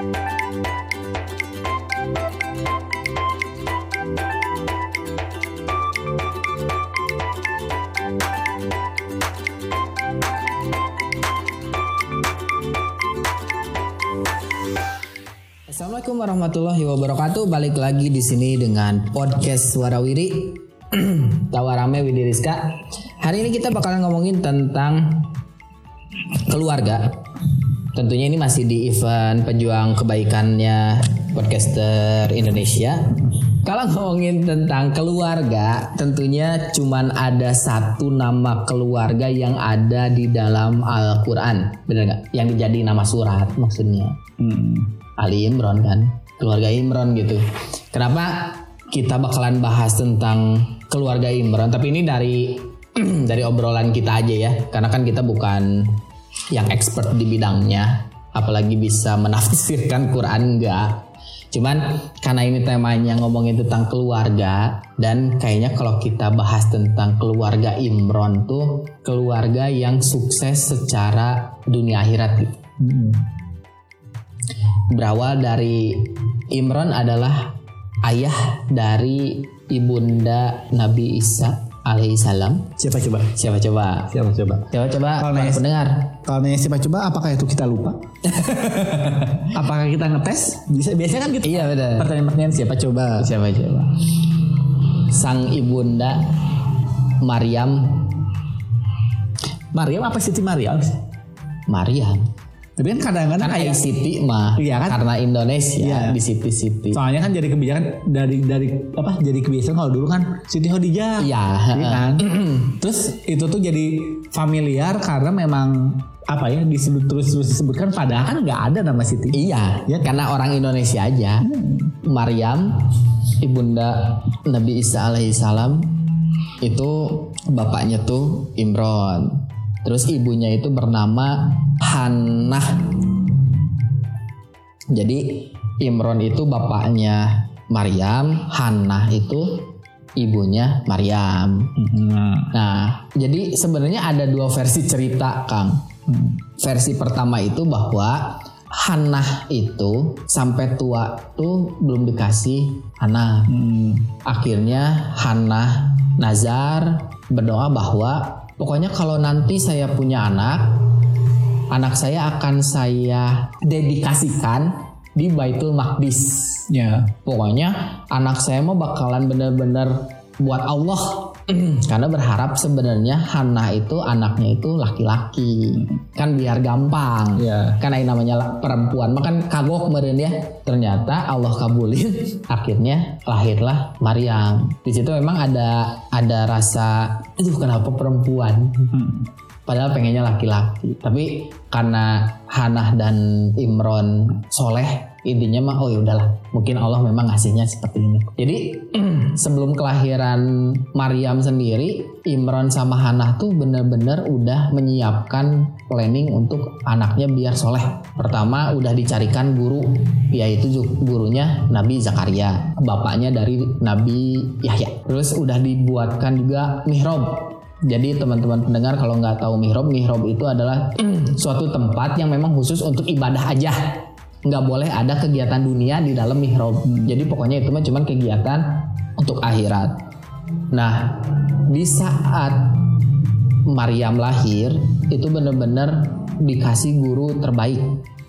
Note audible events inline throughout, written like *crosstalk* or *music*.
Assalamualaikum warahmatullahi wabarakatuh. Balik lagi di sini dengan podcast Suara Wiri. *clears throat* Tawarame Widi Rizka. Hari ini kita bakalan ngomongin tentang keluarga. Tentunya ini masih di event pejuang kebaikannya podcaster Indonesia. Kalau ngomongin tentang keluarga, tentunya cuman ada satu nama keluarga yang ada di dalam Al-Quran. Bener nggak? Yang jadi nama surat maksudnya. Ali Imron kan keluarga Imron gitu kenapa kita bakalan bahas tentang keluarga Imron tapi ini dari *clears throat* dari obrolan kita aja ya karena kan kita bukan yang expert di bidangnya apalagi bisa menafsirkan Quran enggak. Cuman karena ini temanya ngomongin tentang keluarga dan kayaknya kalau kita bahas tentang keluarga Imron tuh keluarga yang sukses secara dunia akhirat. Gitu berawal dari Imran adalah ayah dari ibunda Nabi Isa alaihissalam. Siapa coba? Siapa coba? Siapa coba? Coba coba Kalau nanya- pendengar. Kalau nanya siapa coba, apakah itu kita lupa? *laughs* apakah kita ngetes? Bisa biasanya kan gitu. Iya benar. Pertanyaan-pertanyaan siapa coba? Siapa coba? Sang ibunda Maryam Mariam apa Siti Mariam? sih? Maryam. Tapi kan kadang-kadang Kan kayak Siti mah Iya kan? karena Indonesia Iya. di Siti Siti. soalnya kan jadi kebijakan dari dari apa? Jadi kebiasaan kalau dulu kan Siti Khadijah. Iya. Iya kan? *clears throat* Terus itu tuh jadi familiar karena memang apa ya disebut terus terus disebutkan padahal kan nggak ada nama Siti. Iya, Ya kan? karena orang Indonesia aja. Maryam, ibunda Nabi Isa alaihissalam itu bapaknya tuh Imron. Terus ibunya itu bernama Hannah. Jadi Imron itu bapaknya Maryam, Hannah itu ibunya Maryam. Nah, Nah, jadi sebenarnya ada dua versi cerita, Kang. Versi pertama itu bahwa Hannah itu sampai tua tuh belum dikasih anak. hmm, Akhirnya Hannah Nazar berdoa bahwa pokoknya kalau nanti saya punya anak, anak saya akan saya dedikasikan di Baitul Maqdis. ya. Pokoknya anak saya mau bakalan bener-bener buat Allah karena berharap sebenarnya Hana itu anaknya itu laki-laki. Kan biar gampang. Ya. karena yang namanya perempuan. Makan kagok meren ya. Ternyata Allah kabulin. *laughs* Akhirnya lahirlah Maryam. Di situ memang ada ada rasa itu kenapa perempuan? Hmm. Padahal pengennya laki-laki. Tapi karena Hanah dan Imron soleh intinya mah oh ya udahlah. Mungkin Allah memang ngasihnya seperti ini. Jadi *clears throat* sebelum kelahiran Maryam sendiri Imron sama Hanah tuh bener-bener udah menyiapkan planning untuk anaknya biar soleh. Pertama udah dicarikan guru yaitu gurunya Nabi Zakaria. Bapaknya dari Nabi Yahya. Terus udah dibuatkan juga mihrab jadi teman-teman pendengar kalau nggak tahu mihrab, mihrab itu adalah suatu tempat yang memang khusus untuk ibadah aja. Nggak boleh ada kegiatan dunia di dalam mihrab. Jadi pokoknya itu mah cuman kegiatan untuk akhirat. Nah, di saat Maryam lahir itu benar-benar dikasih guru terbaik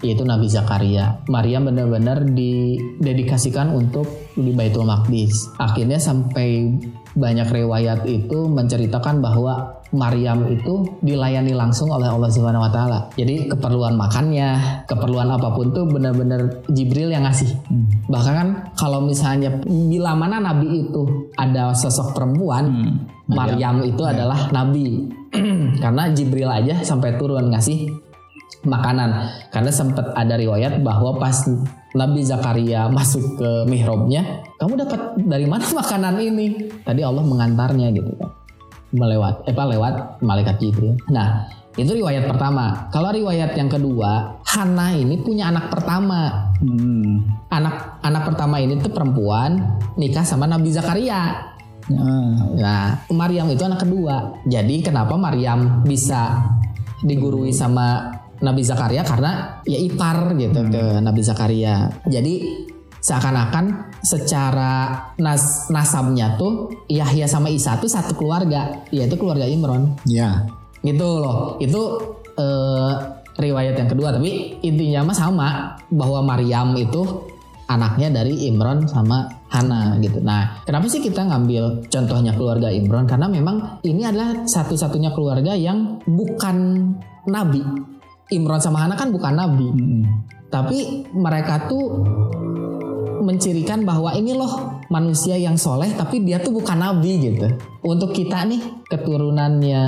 yaitu Nabi Zakaria. Maryam benar-benar didedikasikan untuk di Baitul Maqdis. Akhirnya sampai banyak riwayat itu menceritakan bahwa Maryam itu dilayani langsung oleh Allah Subhanahu wa taala. Jadi keperluan makannya, keperluan apa pun tuh benar-benar Jibril yang ngasih. Bahkan kan kalau misalnya bila mana nabi itu ada sosok perempuan, Maryam itu adalah nabi. *clears throat* Karena Jibril aja sampai turun ngasih makanan. Karena sempat ada riwayat bahwa pas Nabi Zakaria *laughs* masuk ke mihrabnya, kamu dapat dari mana *laughs* makanan ini? Tadi Allah mengantarnya gitu kan. Melewat, eh apa lewat malaikat Jibril. Nah, itu riwayat pertama. Kalau riwayat yang kedua, Hana ini punya anak pertama. Hmm. Anak anak pertama ini tuh perempuan nikah sama Nabi Zakaria. Ah. Nah, Maryam itu anak kedua. Jadi kenapa Maryam bisa digurui sama Nabi Zakaria karena ya ipar gitu ke Nabi Zakaria. Jadi seakan-akan secara nas nasabnya tuh Yahya sama Isa tuh satu keluarga, yaitu keluarga Imron. Ya. Gitu loh. Itu eh, riwayat yang kedua, tapi intinya mah sama bahwa Maryam itu anaknya dari Imron sama Hana gitu. Nah, kenapa sih kita ngambil contohnya keluarga Imron? Karena memang ini adalah satu-satunya keluarga yang bukan nabi. Imron sama Hana kan bukan nabi, Mm-mm. tapi mereka tuh mencirikan bahwa ini loh manusia yang soleh tapi dia tuh bukan nabi gitu. Untuk kita nih keturunannya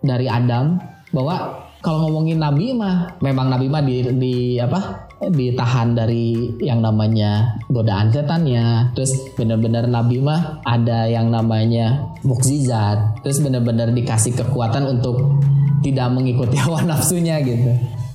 dari Adam bahwa kalau ngomongin nabi mah memang nabi mah di, di apa ditahan dari yang namanya godaan setannya terus bener-bener nabi mah ada yang namanya mukjizat terus bener-bener dikasih kekuatan untuk tidak mengikuti *laughs* hawa nafsunya gitu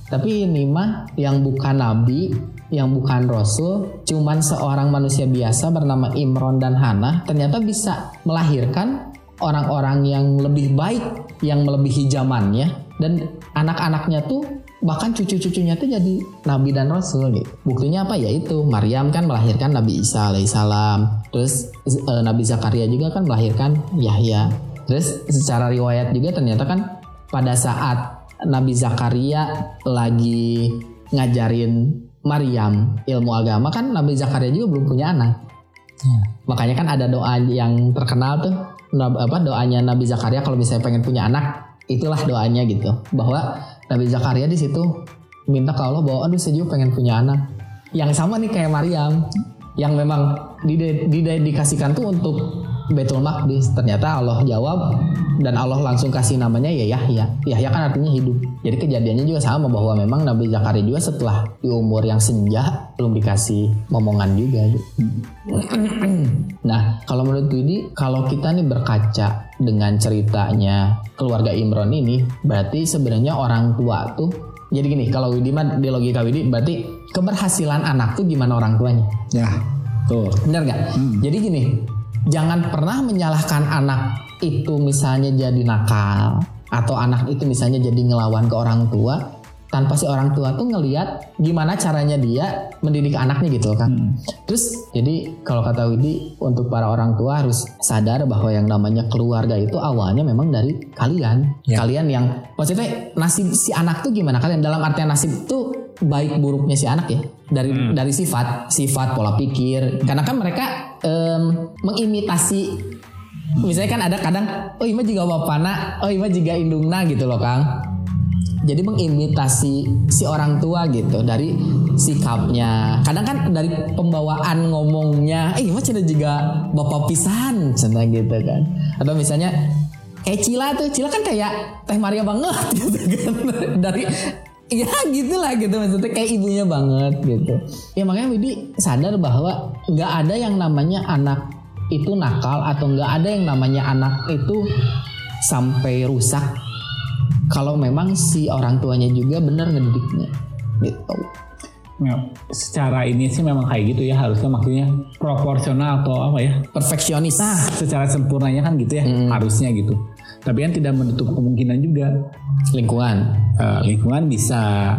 tapi ini mah yang bukan nabi yang bukan rasul, cuman seorang manusia biasa bernama Imron dan Hana ternyata bisa melahirkan orang-orang yang lebih baik, yang melebihi zamannya dan anak-anaknya tuh bahkan cucu-cucunya tuh jadi nabi dan rasul gitu. Buktinya apa ya itu Maryam kan melahirkan Nabi Isa alaihissalam. Terus eh, Nabi Zakaria juga kan melahirkan Yahya. Terus secara riwayat juga ternyata kan pada saat Nabi Zakaria lagi ngajarin Maryam ilmu agama kan Nabi Zakaria juga belum punya anak. Makanya kan ada doa yang terkenal tuh apa doanya Nabi Zakaria kalau misalnya pengen punya anak itulah doanya gitu. Bahwa Nabi Zakaria di situ minta ke Allah bahwa aduh saya juga pengen punya anak. Yang sama nih kayak Maryam yang memang dide- didedikasikan tuh untuk Betul Maqdis ternyata Allah jawab dan Allah langsung kasih namanya ya Yahya Yahya kan artinya hidup jadi kejadiannya juga sama bahwa memang Nabi Zakaria juga setelah di umur yang senja belum dikasih momongan juga. Nah, kalau menurut Widi, kalau kita nih berkaca dengan ceritanya keluarga Imron ini, berarti sebenarnya orang tua tuh jadi gini, kalau Widi mah di logika Widi berarti keberhasilan anak tuh gimana orang tuanya? Ya. Tuh. Bener nggak? Jadi gini, jangan pernah menyalahkan anak itu misalnya jadi nakal atau anak itu misalnya jadi ngelawan ke orang tua tanpa si orang tua tuh ngelihat gimana caranya dia mendidik anaknya gitu kan. Terus jadi kalau kata Widi untuk para orang tua harus sadar bahwa yang namanya keluarga itu awalnya memang dari kalian. Ya. Kalian yang maksudnya nasib si anak tuh gimana kalian dalam artian nasib tuh baik buruknya si anak ya dari dari sifat sifat pola pikir karena kan mereka em, mengimitasi. Misalnya kan ada kadang oh ima juga bapana oh ima juga indungna gitu loh kang. Jadi mengimitasi si orang tua gitu dari sikapnya. Kadang kan dari pembawaan ngomongnya eh ima cina juga bapak pisan cina gitu kan. Atau misalnya kayak Cila tuh Cila kan kayak Teh Maria banget *laughs* gitu kan. Dari *laughs* ya gitulah gitu maksudnya kayak ibunya banget gitu. Ya makanya Widi sadar bahwa nggak ada yang namanya anak itu nakal atau nggak ada yang namanya anak itu sampai rusak kalau memang si orang tuanya juga benar ngedidiknya gitu. Ya, secara ini sih memang kayak gitu ya harusnya maksudnya proporsional atau apa ya? Perfeksionis. Nah, secara sempurnanya kan gitu ya, harusnya gitu. Tapi kan tidak menutup kemungkinan juga lingkungan Eh, lingkungan bisa.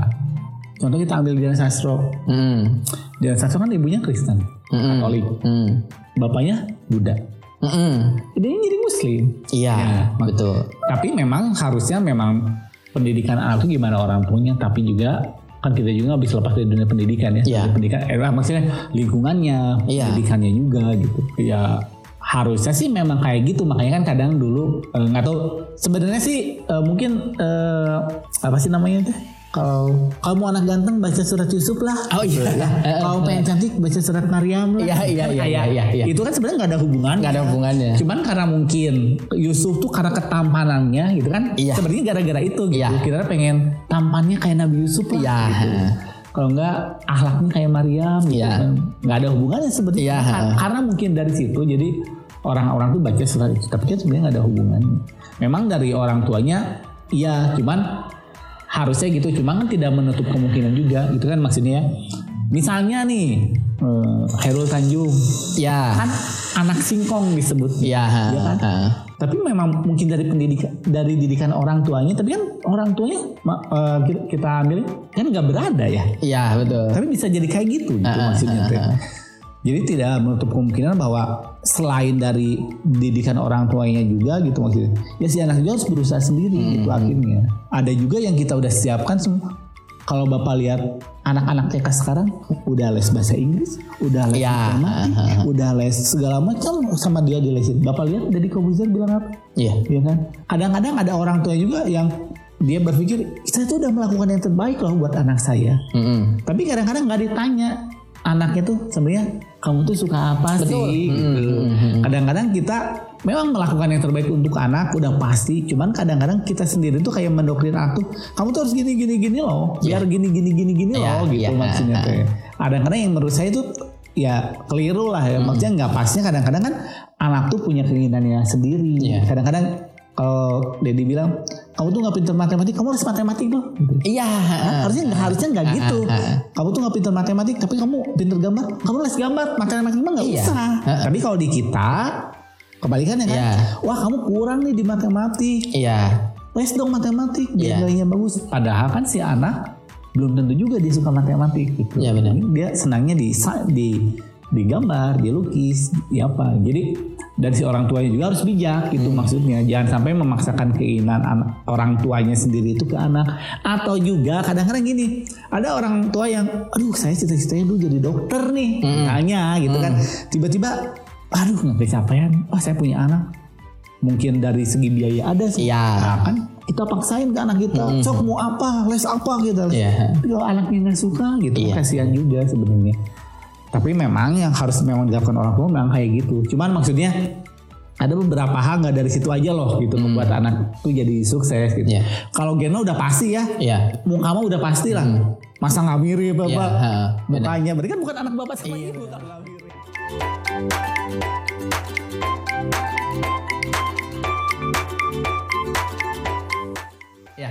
Contoh kita ambil Dian Sastro. hmm. Dian Sastro kan ibunya Kristen, Mm-mm. Katolik. Hmm. Bapaknya Buddha. Mm-mm. Dia jadi Muslim. iya Ya, betul Tapi memang harusnya memang pendidikan anak itu gimana orang punya, tapi juga kan kita juga bisa lepas dari dunia pendidikan ya. Dunia Pendidikan, eh, maksudnya lingkungannya, Iya. pendidikannya juga gitu. Ya harusnya sih memang kayak gitu makanya kan kadang dulu eh, nggak tahu sebenarnya sih eh, mungkin eh, apa sih namanya tuh kalau mau anak ganteng baca surat Yusuf lah oh iya *laughs* kalau pengen cantik baca surat Maryam lah Iya, iya, iya, Kayak iya, iya. itu kan sebenarnya nggak ada hubungan nggak ada hubungannya Cuman karena mungkin Yusuf tuh karena ketampanannya gitu kan. Iya. Sebenarnya gara-gara itu gitu. Iya. Kita pengen tampannya kayak Nabi Yusuf lah. Iya. gitu. Kalau enggak akhlaknya kayak Maryam gitu Iya. kan. Nggak ada hubungannya sebetulnya. Iya. Kar- Karena mungkin dari situ jadi orang-orang tuh baca surat itu. Tapi kan sebenarnya nggak ada hubungannya. Memang dari orang tuanya iya. Cuman harusnya gitu. Cuma kan tidak menutup kemungkinan juga. Gitu kan maksudnya. Misalnya nih. eh, Khairul Tanjung ya kan anak singkong disebut ya Iya kan? ha. Tapi memang mungkin dari pendidikan dari didikan orang tuanya, tapi kan orang tuanya eh, kita, kita ambil kan nggak berada ya. Iya betul. Tapi bisa jadi kayak gitu gitu Ah, maksudnya. Jadi tidak menutup kemungkinan bahwa selain dari didikan orang tuanya juga gitu maksudnya. Ya si anak juga harus berusaha sendiri Hmm, gitu akhirnya. Ada juga yang kita udah siapkan semua. Kalau Bapak lihat anak-anak TK sekarang udah les bahasa Inggris, udah les Ya, matematik, ah, *laughs* udah les segala macam sama dia dilesin. Bapak lihat dari Kobuzer bilang apa? Iya. Iya kan? Kadang-kadang ada orang tua juga yang dia berpikir saya tuh udah melakukan yang terbaik loh buat anak saya. Mm-mm. Tapi kadang-kadang nggak ditanya anaknya tuh sebenarnya kamu tuh suka apa Betul. sih? Mm, Gitu. mm, mm. Kadang-kadang kita memang melakukan yang terbaik untuk anak udah pasti. Cuman kadang-kadang kita sendiri tuh kayak mendoktrin anak tuh kamu tuh harus gini gini gini loh. Biar gini gini gini gini Iya, loh gitu iya. maksudnya tuh. *laughs* Kadang-kadang yang menurut saya tuh ya keliru lah ya. Maksudnya nggak pasnya kadang-kadang kan anak tuh punya keinginannya sendiri. Iya. Kadang-kadang kalau Dedi bilang kamu tuh nggak pintar matematik, kamu harus matematik loh. Iya. Harusnya nggak harusnya nggak gitu. Kamu tuh nggak pintar matematik, tapi kamu pintar gambar. Kamu les gambar, matematik mah nggak Iya. usah. Tapi kalau di kita kebalikannya kan, Iya. wah kamu kurang nih di matematik. Iya. Les dong matematik biar Iya. nilainya bagus. Padahal kan si anak belum tentu juga dia suka matematik gitu. Iya, benar. Dia senangnya di di di gambar, di lukis, di apa. Jadi dari si orang tuanya juga harus bijak gitu Hmm. maksudnya. Jangan sampai memaksakan keinginan anak orang tuanya sendiri itu ke anak. Atau juga kadang-kadang gini, ada orang tua yang, aduh saya cita-citanya dulu jadi dokter nih, Hmm. tanya gitu kan. Tiba-tiba, aduh nggak kecapean. Oh saya punya anak. Mungkin dari segi biaya ada sih. Iya. Nah, kan kita paksain ke anak kita, sok mau apa, les apa gitu. Tapi kalau anaknya nggak suka gitu, Iya. kasihan juga sebenarnya. Tapi memang yang harus memang dilakukan orang tua memang kayak gitu. Cuman maksudnya ada beberapa hal nggak dari situ aja loh gitu membuat anak tuh jadi sukses gitu. Iya. Kalau Geno udah pasti ya, Iya. muka mah udah pasti lah. Masa nggak mirip bapak? ha, benar. Mukanya berarti kan bukan anak bapak sama ibu kalau nggak mirip. Ya.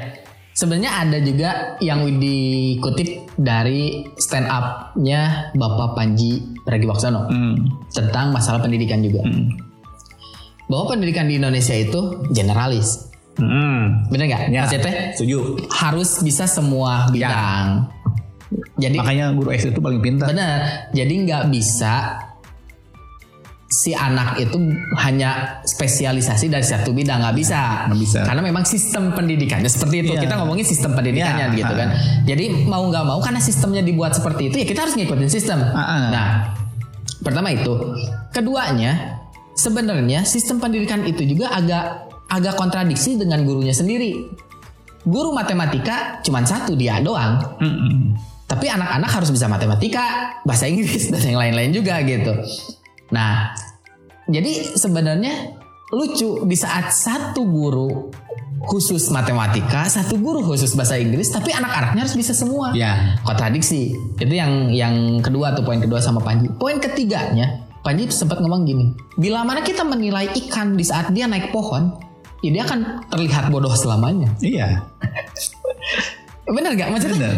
Sebenarnya ada juga yang dikutip dari stand up-nya Bapak Panji Pragiwaksono Hmm. tentang masalah pendidikan juga. Hmm. Bahwa pendidikan di Indonesia itu generalis. Hmm. Bener nggak? Ya. Maksudnya Setuju. harus bisa semua bidang. Jadi Makanya guru SD itu paling pintar. benar. Jadi nggak bisa si anak itu hanya spesialisasi dari satu bidang nggak bisa. Nggak bisa. Karena memang sistem pendidikannya seperti itu. Iya. Kita ngomongin sistem pendidikannya Iya. gitu kan. Jadi mau nggak mau karena sistemnya dibuat seperti itu ya kita harus ngikutin sistem. Ah, ah. Nah, pertama itu. Keduanya sebenarnya sistem pendidikan itu juga agak agak kontradiksi dengan gurunya sendiri. Guru matematika cuma satu dia doang. Hmm. Tapi anak-anak harus bisa matematika, bahasa Inggris *laughs* dan yang lain-lain juga gitu. Nah, jadi sebenarnya lucu di saat satu guru khusus matematika, satu guru khusus bahasa Inggris, tapi anak-anaknya harus bisa semua. Ya. Kontradiksi. Itu yang yang kedua tuh poin kedua sama Panji. Poin ketiganya, Panji sempat ngomong gini, bila mana kita menilai ikan di saat dia naik pohon, ya dia akan terlihat bodoh selamanya. Iya. Bener gak? Maksudnya Benar.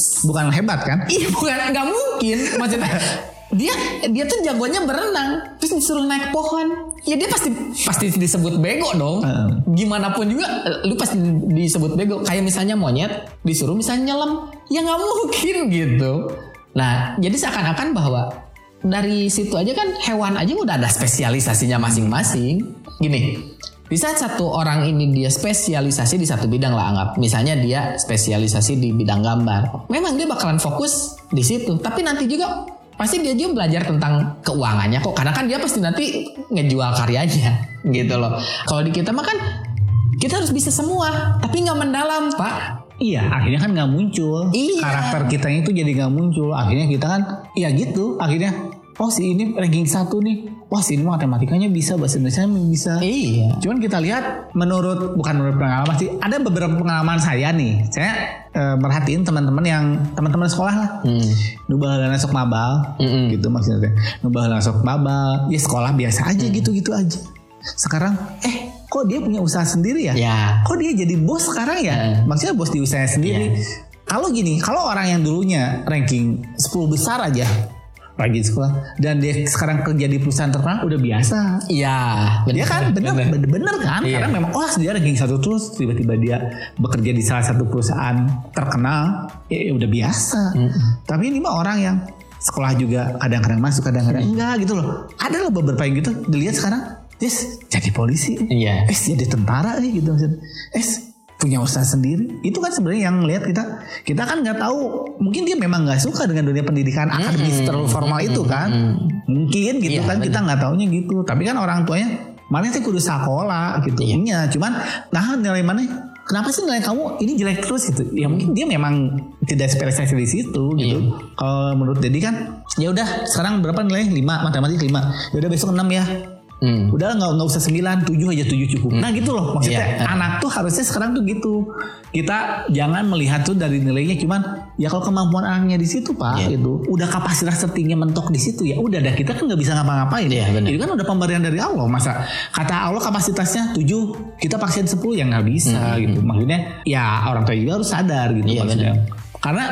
Bukan hebat kan? Iya bukan nggak mungkin maksudnya *laughs* dia dia tuh jagonya berenang terus disuruh naik pohon. Ya dia pasti pasti disebut bego dong. Heeh. gimana pun juga lu pasti disebut bego. Kayak misalnya monyet disuruh misalnya nyelam. Ya nggak mungkin gitu. Nah jadi seakan-akan bahwa dari situ aja kan hewan aja udah ada spesialisasinya masing-masing. Gini di saat satu orang ini dia spesialisasi di satu bidang lah anggap. Misalnya dia spesialisasi di bidang gambar. Memang dia bakalan fokus di situ. Tapi nanti juga pasti dia juga belajar tentang keuangannya kok karena kan dia pasti nanti ngejual karyanya *laughs* gitu loh kalau di kita mah kan kita harus bisa semua tapi nggak mendalam pak Iya, akhirnya kan nggak muncul. Iya. Karakter kita itu jadi nggak muncul. Akhirnya kita kan, iya gitu. Akhirnya, oh si ini ranking satu nih. Wah si ini matematikanya bisa, bahasa Indonesia bisa. iya Cuman kita lihat menurut bukan menurut pengalaman sih, ada beberapa pengalaman saya nih. Saya eh, merhatiin teman-teman yang teman-teman sekolah lah. hmm. Nubah sok mabal, Mm-mm. gitu maksudnya. Nubah sok mabal, ya sekolah biasa aja gitu-gitu aja. Sekarang, eh kok dia punya usaha sendiri ya? ya Kok dia jadi bos sekarang ya? Eh. Maksudnya bos di usahanya sendiri. Iya. Kalau gini, kalau orang yang dulunya ranking 10 besar aja, rajin sekolah. Dan dia sekarang kerja di perusahaan terkenal udah biasa. Iya, dia kan? Bener bener, bener kan? Iya. karena memang oh dia ranking satu terus tiba-tiba dia bekerja di salah satu perusahaan terkenal ya, ya udah biasa. Tapi ini mah orang yang sekolah juga kadang-kadang masuk kadang-kadang enggak gitu loh. Ada loh beberapa yang gitu dilihat sekarang yes jadi polisi. Iya. es jadi tentara nih gitu maksudnya. Es punya usaha sendiri. Itu kan sebenarnya yang lihat kita kita kan nggak tahu. Mungkin dia memang nggak suka dengan dunia pendidikan akademis terlalu formal itu kan. Mungkin gitu Iya, kan kita nggak taunya gitu. Tapi kan orang tuanya mana sih kudu sekolah? gitu. Iya. iya cuman nah nilai mana? Kenapa sih nilai kamu ini jelek terus? Gitu. Ya mungkin dia memang tidak spesialisasi di situ gitu. Kalau menurut Dedi kan ya udah sekarang berapa nilai? 5 matematik 5 ya udah besok 6 ya Hmm. Udah nggak nggak usah 9, 7 aja 7 cukup. Nah gitu loh maksudnya Iya. anak tuh harusnya sekarang tuh gitu. Kita jangan melihat tuh dari nilainya cuman ya kalau kemampuan anaknya di situ Pak Iya. gitu. Udah kapasitas tertingginya mentok di situ ya udah dah kita kan nggak bisa ngapa-ngapain. Iya, benar. Itu kan udah pemberian dari Allah. Masa kata Allah kapasitasnya 7, kita paksain 10 ya nggak bisa gitu. Maksudnya ya orang tua juga harus sadar gitu Hmm, Iya, maksudnya. Karena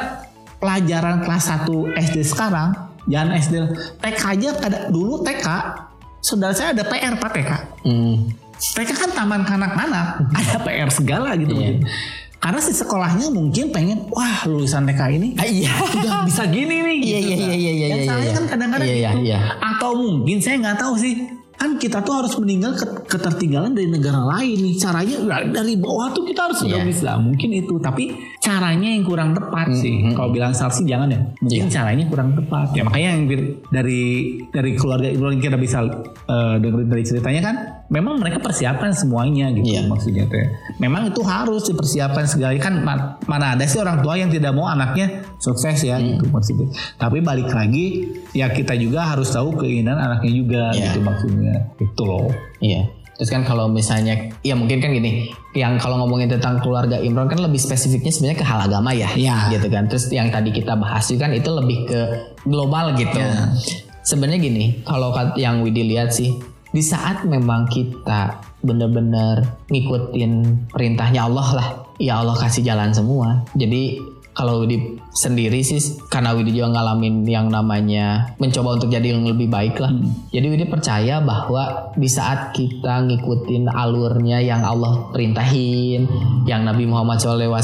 pelajaran kelas 1 SD sekarang jangan SD TK aja kada dulu TK saudara saya ada PR Pak TK Hmm. TK kan taman kanak-kanak ada PR segala gitu Iya. mungkin karena si sekolahnya mungkin pengen wah lulusan TK ini Ah, iya. udah bisa gini nih Iya, gitu iya, kan. iya, iya, Dan iya, salahnya iya. kan kadang-kadang Iya, iya, gitu iya. atau mungkin saya nggak tahu sih kan kita tuh harus meninggal ke- ketertinggalan dari negara lain nih. Caranya ya, dari bawah tuh kita harus sudah Iya. bisa mungkin itu. Tapi caranya yang kurang tepat sih. Kalau bilang saksi jangan ya. Mungkin Iya. caranya kurang tepat. Ya makanya yang dari dari keluarga yang kita bisa eh, dengerin dari ceritanya kan memang mereka persiapkan semuanya gitu Iya. maksudnya teh memang itu harus dipersiapkan segala kan ma- mana ada sih orang tua yang tidak mau anaknya sukses ya Hmm. gitu maksudnya tapi balik lagi ya kita juga harus tahu keinginan anaknya juga Iya. gitu maksudnya itu loh Iya. Terus kan kalau misalnya, ya mungkin kan gini, yang kalau ngomongin tentang keluarga Imron kan lebih spesifiknya sebenarnya ke hal agama ya, Iya. gitu kan. Terus yang tadi kita bahas juga kan itu lebih ke global gitu. Iya. Sebenarnya gini, kalau yang Widi lihat sih, di saat memang kita bener-bener ngikutin perintahnya Allah lah, ya Allah kasih jalan semua. Jadi kalau Widi sendiri sih karena Widi juga ngalamin yang namanya mencoba untuk jadi yang lebih baik lah. Jadi Widi percaya bahwa di saat kita ngikutin alurnya yang Allah perintahin, yang Nabi Muhammad SAW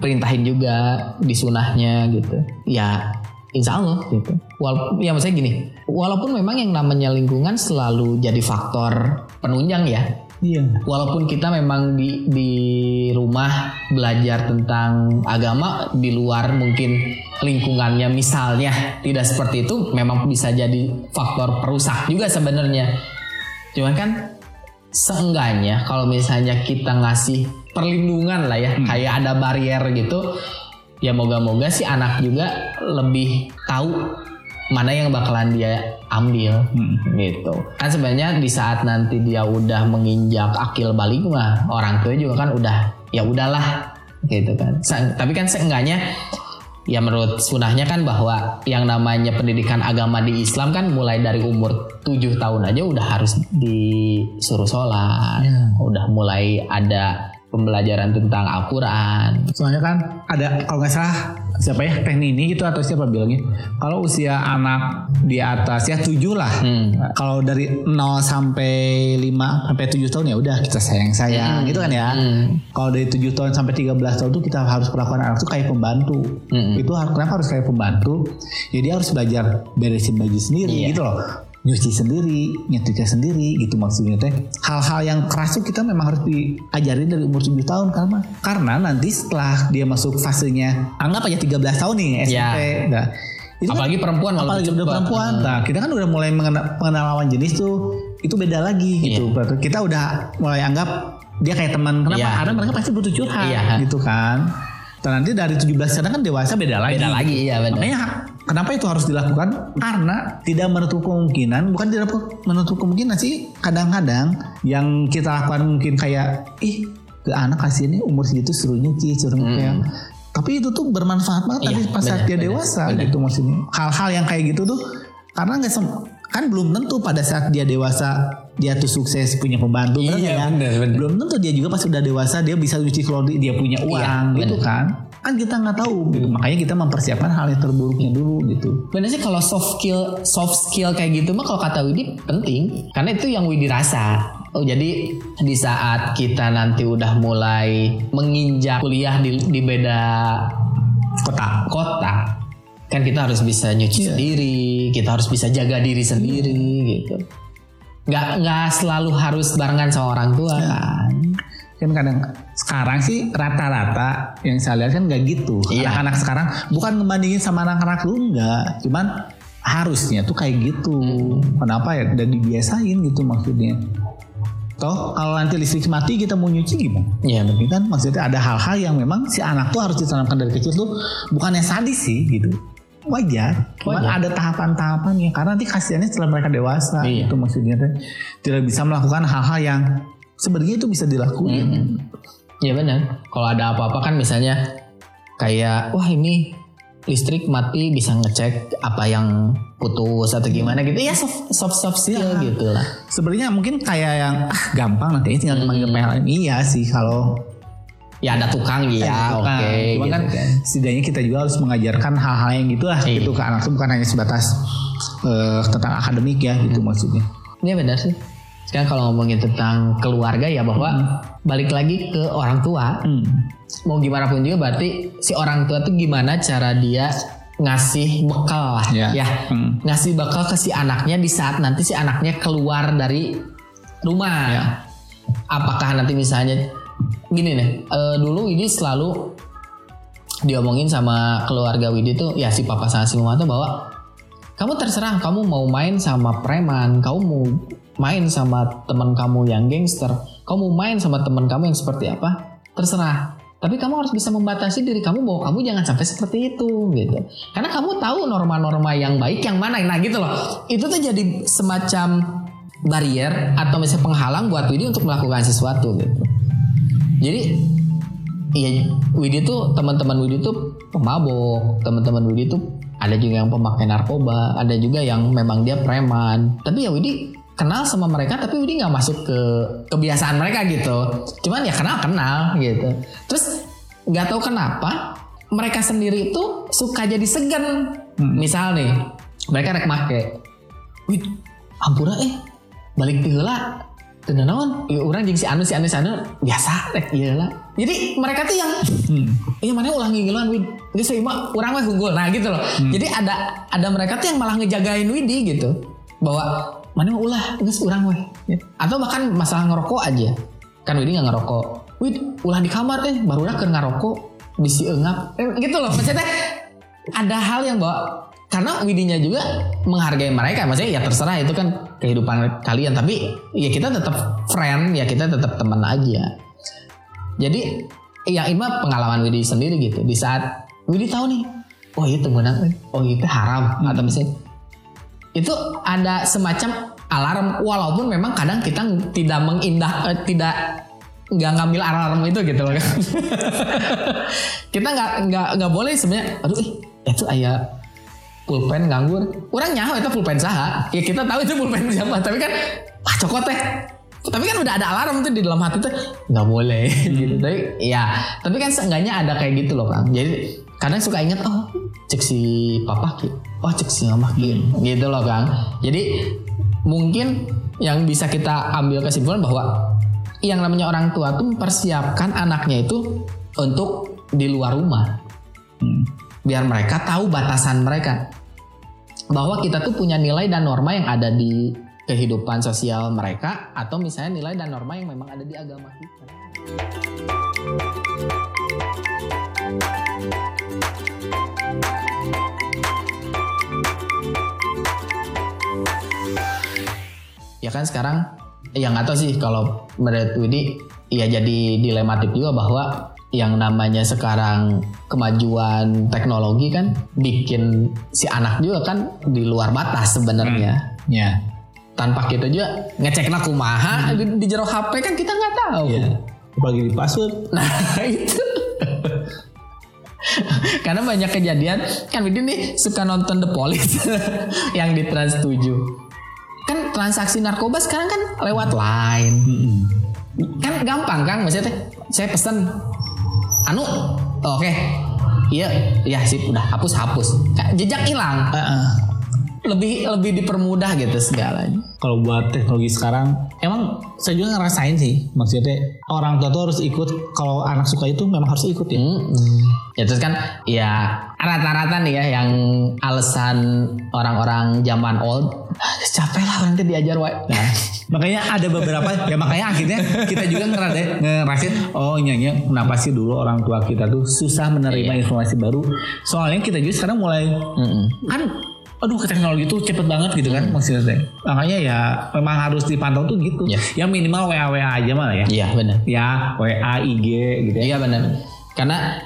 perintahin juga di sunahnya gitu. Ya insya Allah gitu. Walaupun ya maksudnya gini, walaupun memang yang namanya lingkungan selalu jadi faktor penunjang ya. Iya. Walaupun kita memang di di rumah belajar tentang agama di luar mungkin lingkungannya misalnya tidak seperti itu memang bisa jadi faktor perusak juga sebenarnya. Cuman kan seenggaknya kalau misalnya kita ngasih perlindungan lah ya kayak ada barrier gitu ya moga-moga si anak juga lebih tahu mana yang bakalan dia ambil gitu. Kan sebenarnya di saat nanti dia udah menginjak akil balik mah orang tua juga kan udah ya udahlah gitu kan. Tapi kan seenggaknya ya menurut sunahnya kan bahwa yang namanya pendidikan agama di Islam kan mulai dari umur 7 tahun aja udah harus disuruh sholat. Udah mulai ada pembelajaran tentang Al-Quran. Soalnya kan ada kalau nggak salah siapa ya? Teh Nini gitu atau siapa bilangnya? Kalau usia anak di atas ya 7 lah. Hmm. kalau dari 0 sampai 5 sampai 7 tahun ya udah kita sayang-sayang gitu kan ya. Hmm. kalau dari 7 tahun sampai 13 tahun tuh kita harus perlakuan anak tuh kayak pembantu. Hmm. itu kenapa harus kayak pembantu? Jadi harus belajar beresin baju sendiri Iya. gitu loh nyuci sendiri nyetrika sendiri gitu maksudnya teh. Hal-hal yang keras tuh kita memang harus diajarin dari umur 7 tahun karena karena nanti setelah dia masuk fasenya anggap aja 13 tahun nih SMP Iya. nah, itu kan- apalagi perempuan malah apalagi udah perempuan. Nah kita kan udah mulai mengenal, mengenal lawan jenis tuh itu beda lagi gitu. Iya. Berarti kita udah mulai anggap dia kayak teman. Kenapa? Iya. karena mereka pasti butuh curhat Iya. gitu kan. Dan nanti dari 17 sekarang kan dewasa beda lagi. Beda lagi iya benar makanya kenapa itu harus dilakukan karena tidak menutup kemungkinan bukan tidak menutup kemungkinan sih kadang-kadang yang kita lakukan mungkin kayak ih ke anak kasih ini umur segitu suruh nyuci suruh ngepel tapi itu tuh bermanfaat banget Hmm. Iya, nanti pas saat benar, dia benar, dewasa benar. gitu maksudnya hal-hal yang kayak gitu tuh karena nggak kan belum tentu pada saat dia dewasa dia tuh sukses punya pembantu Iya, nggak? bener, bener. belum tentu dia juga pas udah dewasa dia bisa cuci kalau dia dia punya uang Iya, gitu bener. kan kan kita nggak tahu gitu makanya kita mempersiapkan hal yang terburuknya dulu gitu Bener sih kalau soft skill soft skill kayak gitu mah kalau kata Widi penting karena itu yang Widi rasa. Oh jadi di saat kita nanti udah mulai menginjak kuliah di, di beda kota kota kan kita harus bisa nyuci Iya. sendiri, kita harus bisa jaga diri sendiri gitu. Nggak nggak selalu harus barengan sama orang tua Iya. kan. kan kadang sekarang sih rata-rata yang saya lihat kan nggak gitu Iya. anak-anak sekarang bukan ngebandingin sama anak-anak dulu nggak cuman harusnya tuh kayak gitu kenapa ya udah dibiasain gitu maksudnya toh kalau nanti listrik mati kita mau nyuci gimana Iya. Ini kan maksudnya ada hal-hal yang memang si anak tuh harus ditanamkan dari kecil tuh bukannya sadis sih gitu wajar cuman Wajar. ada tahapan-tahapannya karena nanti kasihannya setelah mereka dewasa Iya. itu maksudnya teh tidak bisa melakukan hal-hal yang sebenarnya itu bisa dilakuin Ya benar. Kalau ada apa-apa kan misalnya kayak wah ini listrik mati bisa ngecek apa yang putus atau gimana gitu. Ya soft soft, soft skill Iya. gitu lah. sebenarnya mungkin kayak yang ah gampang nanti tinggal manggil PLN iya sih kalau Ya ada tukang ya, Gitu oke. kan. Cuma gitu kan setidaknya kita juga harus mengajarkan hal-hal yang gitu lah Iya. gitu ke anak tuh bukan hanya sebatas eh, tentang akademik ya gitu maksudnya Iya benar sih. Sekarang kalau ngomongin tentang keluarga ya bahwa balik lagi ke orang tua. Hmm. Mau gimana pun juga berarti si orang tua tuh gimana cara dia ngasih bekal lah Ya. ya. Hmm. Ngasih bekal ke si anaknya di saat nanti si anaknya keluar dari rumah. Ya. Apakah nanti misalnya gini nih, eh, dulu ini selalu diomongin sama keluarga Widi tuh ya si papa sama si mama tuh bahwa kamu terserah kamu mau main sama preman, kamu mau main sama teman kamu yang gangster, kamu mau main sama teman kamu yang seperti apa, terserah. Tapi kamu harus bisa membatasi diri kamu bahwa kamu jangan sampai seperti itu gitu. Karena kamu tahu norma-norma yang baik yang mana. Nah gitu loh. Itu tuh jadi semacam barrier atau misalnya penghalang buat Widi untuk melakukan sesuatu gitu. Jadi Iya, Widi tuh teman-teman Widi tuh pemabok, teman-teman Widi tuh ada juga yang pemakai narkoba, ada juga yang memang dia preman. Tapi ya Widi kenal sama mereka, tapi Widi nggak masuk ke kebiasaan mereka gitu. Cuman ya kenal kenal gitu. Terus nggak tahu kenapa mereka sendiri tuh suka jadi segan. Misal nih, mereka rek make, Wid, ampura eh balik heula Teu naon, ya orang jeung si anu si anu si anu biasa rek lah. Jadi mereka tuh yang Hmm. Iya mana ulah ngigilan Wid. Dia saya mah orang mah unggul Nah gitu loh. Jadi ada ada mereka tuh yang malah ngejagain Widi gitu. Bahwa mana mah ulah Nges orang weh. Atau bahkan masalah ngerokok aja. Kan Widi gak ngerokok. Wid ulah di kamar eh Baru udah keur ngerokok Bisi engap eh, Gitu loh. Maksudnya ada hal yang bawa karena Widinya juga menghargai mereka. Maksudnya ya terserah itu kan kehidupan kalian. Tapi ya kita tetap friend ya kita tetap teman aja. Jadi yang ini mah pengalaman Widi sendiri gitu. Di saat Widi tahu nih, oh itu menang, oh itu haram. Atau misalnya itu ada semacam alarm. Walaupun memang kadang kita tidak mengindah eh, tidak nggak ngambil alarm itu gitu loh. Kan. *laughs* kita nggak nggak nggak boleh sebenarnya aduh eh itu ayah pulpen nganggur. Orang nyaho itu pulpen saha. Ya kita tahu itu pulpen siapa tapi kan ah cokot teh. Tapi kan udah ada alarm tuh di dalam hati tuh nggak boleh. *laughs* Gitu. Tapi ya tapi kan seenggaknya ada kayak gitu loh kang. Jadi kadang suka inget oh cek si papa ki oh cek si mama ki. Gitu loh kang. Jadi mungkin yang bisa kita ambil kesimpulan bahwa yang namanya orang tua tuh mempersiapkan anaknya itu untuk di luar rumah. Hmm. Biar mereka tahu batasan mereka bahwa kita tuh punya nilai dan norma yang ada di kehidupan sosial mereka atau misalnya nilai dan norma yang memang ada di agama kita. Ya kan sekarang ya nggak tahu sih kalau menurut Widi ya jadi dilematik juga bahwa yang namanya sekarang kemajuan teknologi kan bikin si anak juga kan di luar batas sebenarnya. Ya. Tanpa kita juga ngecek kumaha di, di jero HP kan kita nggak tahu. Ya. Apalagi di password. Nah *laughs* itu. Karena banyak kejadian kan Widi nih suka nonton The Police *laughs* yang di Trans 7. kan transaksi narkoba sekarang kan lewat line. Kan gampang kan maksudnya teh. Saya pesen anu oke. Iya, iya sip udah hapus hapus. Jejak hilang. Lebih lebih dipermudah gitu segalanya. Kalau buat teknologi sekarang, emang saya juga ngerasain sih. Maksudnya orang tua tuh harus ikut. Kalau anak suka itu memang harus ikut ya. Mm-mm. Ya terus kan ya rata-rata nih ya yang alasan orang-orang zaman old "Ah, capek lah nanti diajar wae. Nah, makanya ada beberapa ya makanya akhirnya kita juga ngerade ngerasain oh nyanyi kenapa sih dulu orang tua kita tuh susah menerima informasi baru soalnya kita juga sekarang mulai Mm-mm. kan aduh ke teknologi itu cepet banget gitu kan maksudnya teh. makanya ya memang harus dipantau tuh gitu Ya. ya minimal WA WA aja malah ya Iya benar. ya WA IG gitu ya Iya benar. Karena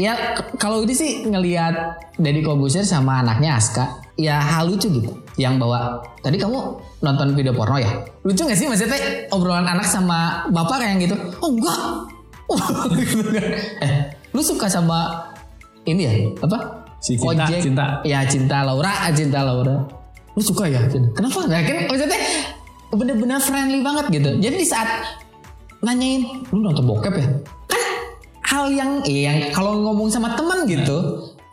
ya kalau ini sih ngelihat Deddy Kobuser sama anaknya Aska, ya hal lucu gitu. Yang bawa tadi kamu nonton video porno ya? Lucu gak sih maksudnya obrolan anak sama bapak kayak gitu? Oh enggak. *laughs* Gitu kan. eh, lu suka sama ini ya? Apa? Si Cinta, Cinta. Ya cinta Laura, ah, cinta Laura. Lu suka ya? Kenapa? Nah, kan maksudnya bener-bener friendly banget gitu. Jadi di saat nanyain lu nonton bokep ya kan hal yang iya yang kalau ngomong sama teman gitu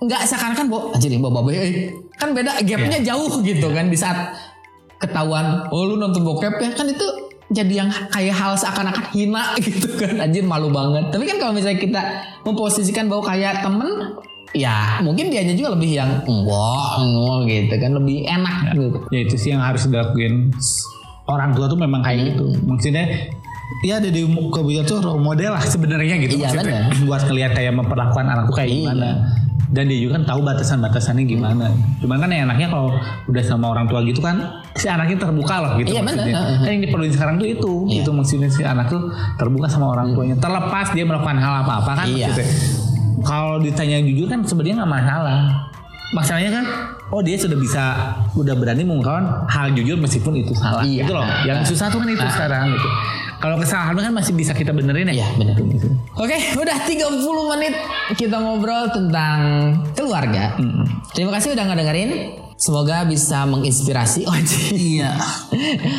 nggak seakan-akan bahwa anjir ini bawa eh. kan beda gapnya jauh gitu kan di saat ketahuan oh lu nonton bokep ya. Kan itu jadi yang kayak hal seakan-akan hina *laughs* gitu kan. Anjir malu banget. Tapi kan kalau misalnya kita memposisikan bahwa kayak temen ya mungkin dianya juga lebih yang enggak enggak gitu kan lebih enak gitu. Ya itu sih yang harus dilakuin. Orang tua tuh memang kayak gitu. Maksudnya ya ada di kebutuhan tuh role model lah sebenarnya gitu Iya, maksudnya. buat ngeliat kayak memperlakukan anak tuh kayak Iya. gimana. Dan dia juga kan tahu batasan-batasannya gimana. Cuman kan yang enaknya kalau udah sama orang tua gitu kan si anaknya terbuka loh gitu Iya, maksudnya. Heeh. kan yang diperluin sekarang tuh itu Iya. itu maksudnya si anak tuh terbuka sama orang tuanya. Terlepas dia melakukan hal apa-apa kan Iya. maksudnya. Kalau ditanya jujur kan sebenarnya nggak masalah. Masalahnya kan oh dia sudah bisa udah berani mengungkapkan hal jujur meskipun itu salah. Iya. itu loh. Yang susah tuh kan itu sekarang gitu kalau kesalahan kan masih bisa kita benerin ya Iya benar. Oke, *laughs* udah 30 menit kita ngobrol tentang keluarga. Terima kasih udah ngedengerin. Semoga bisa menginspirasi. *laughs* Oh, iya.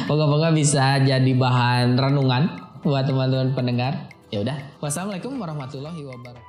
Moga-moga bisa jadi bahan renungan buat teman-teman pendengar. Ya udah. Wassalamualaikum warahmatullahi wabarakatuh.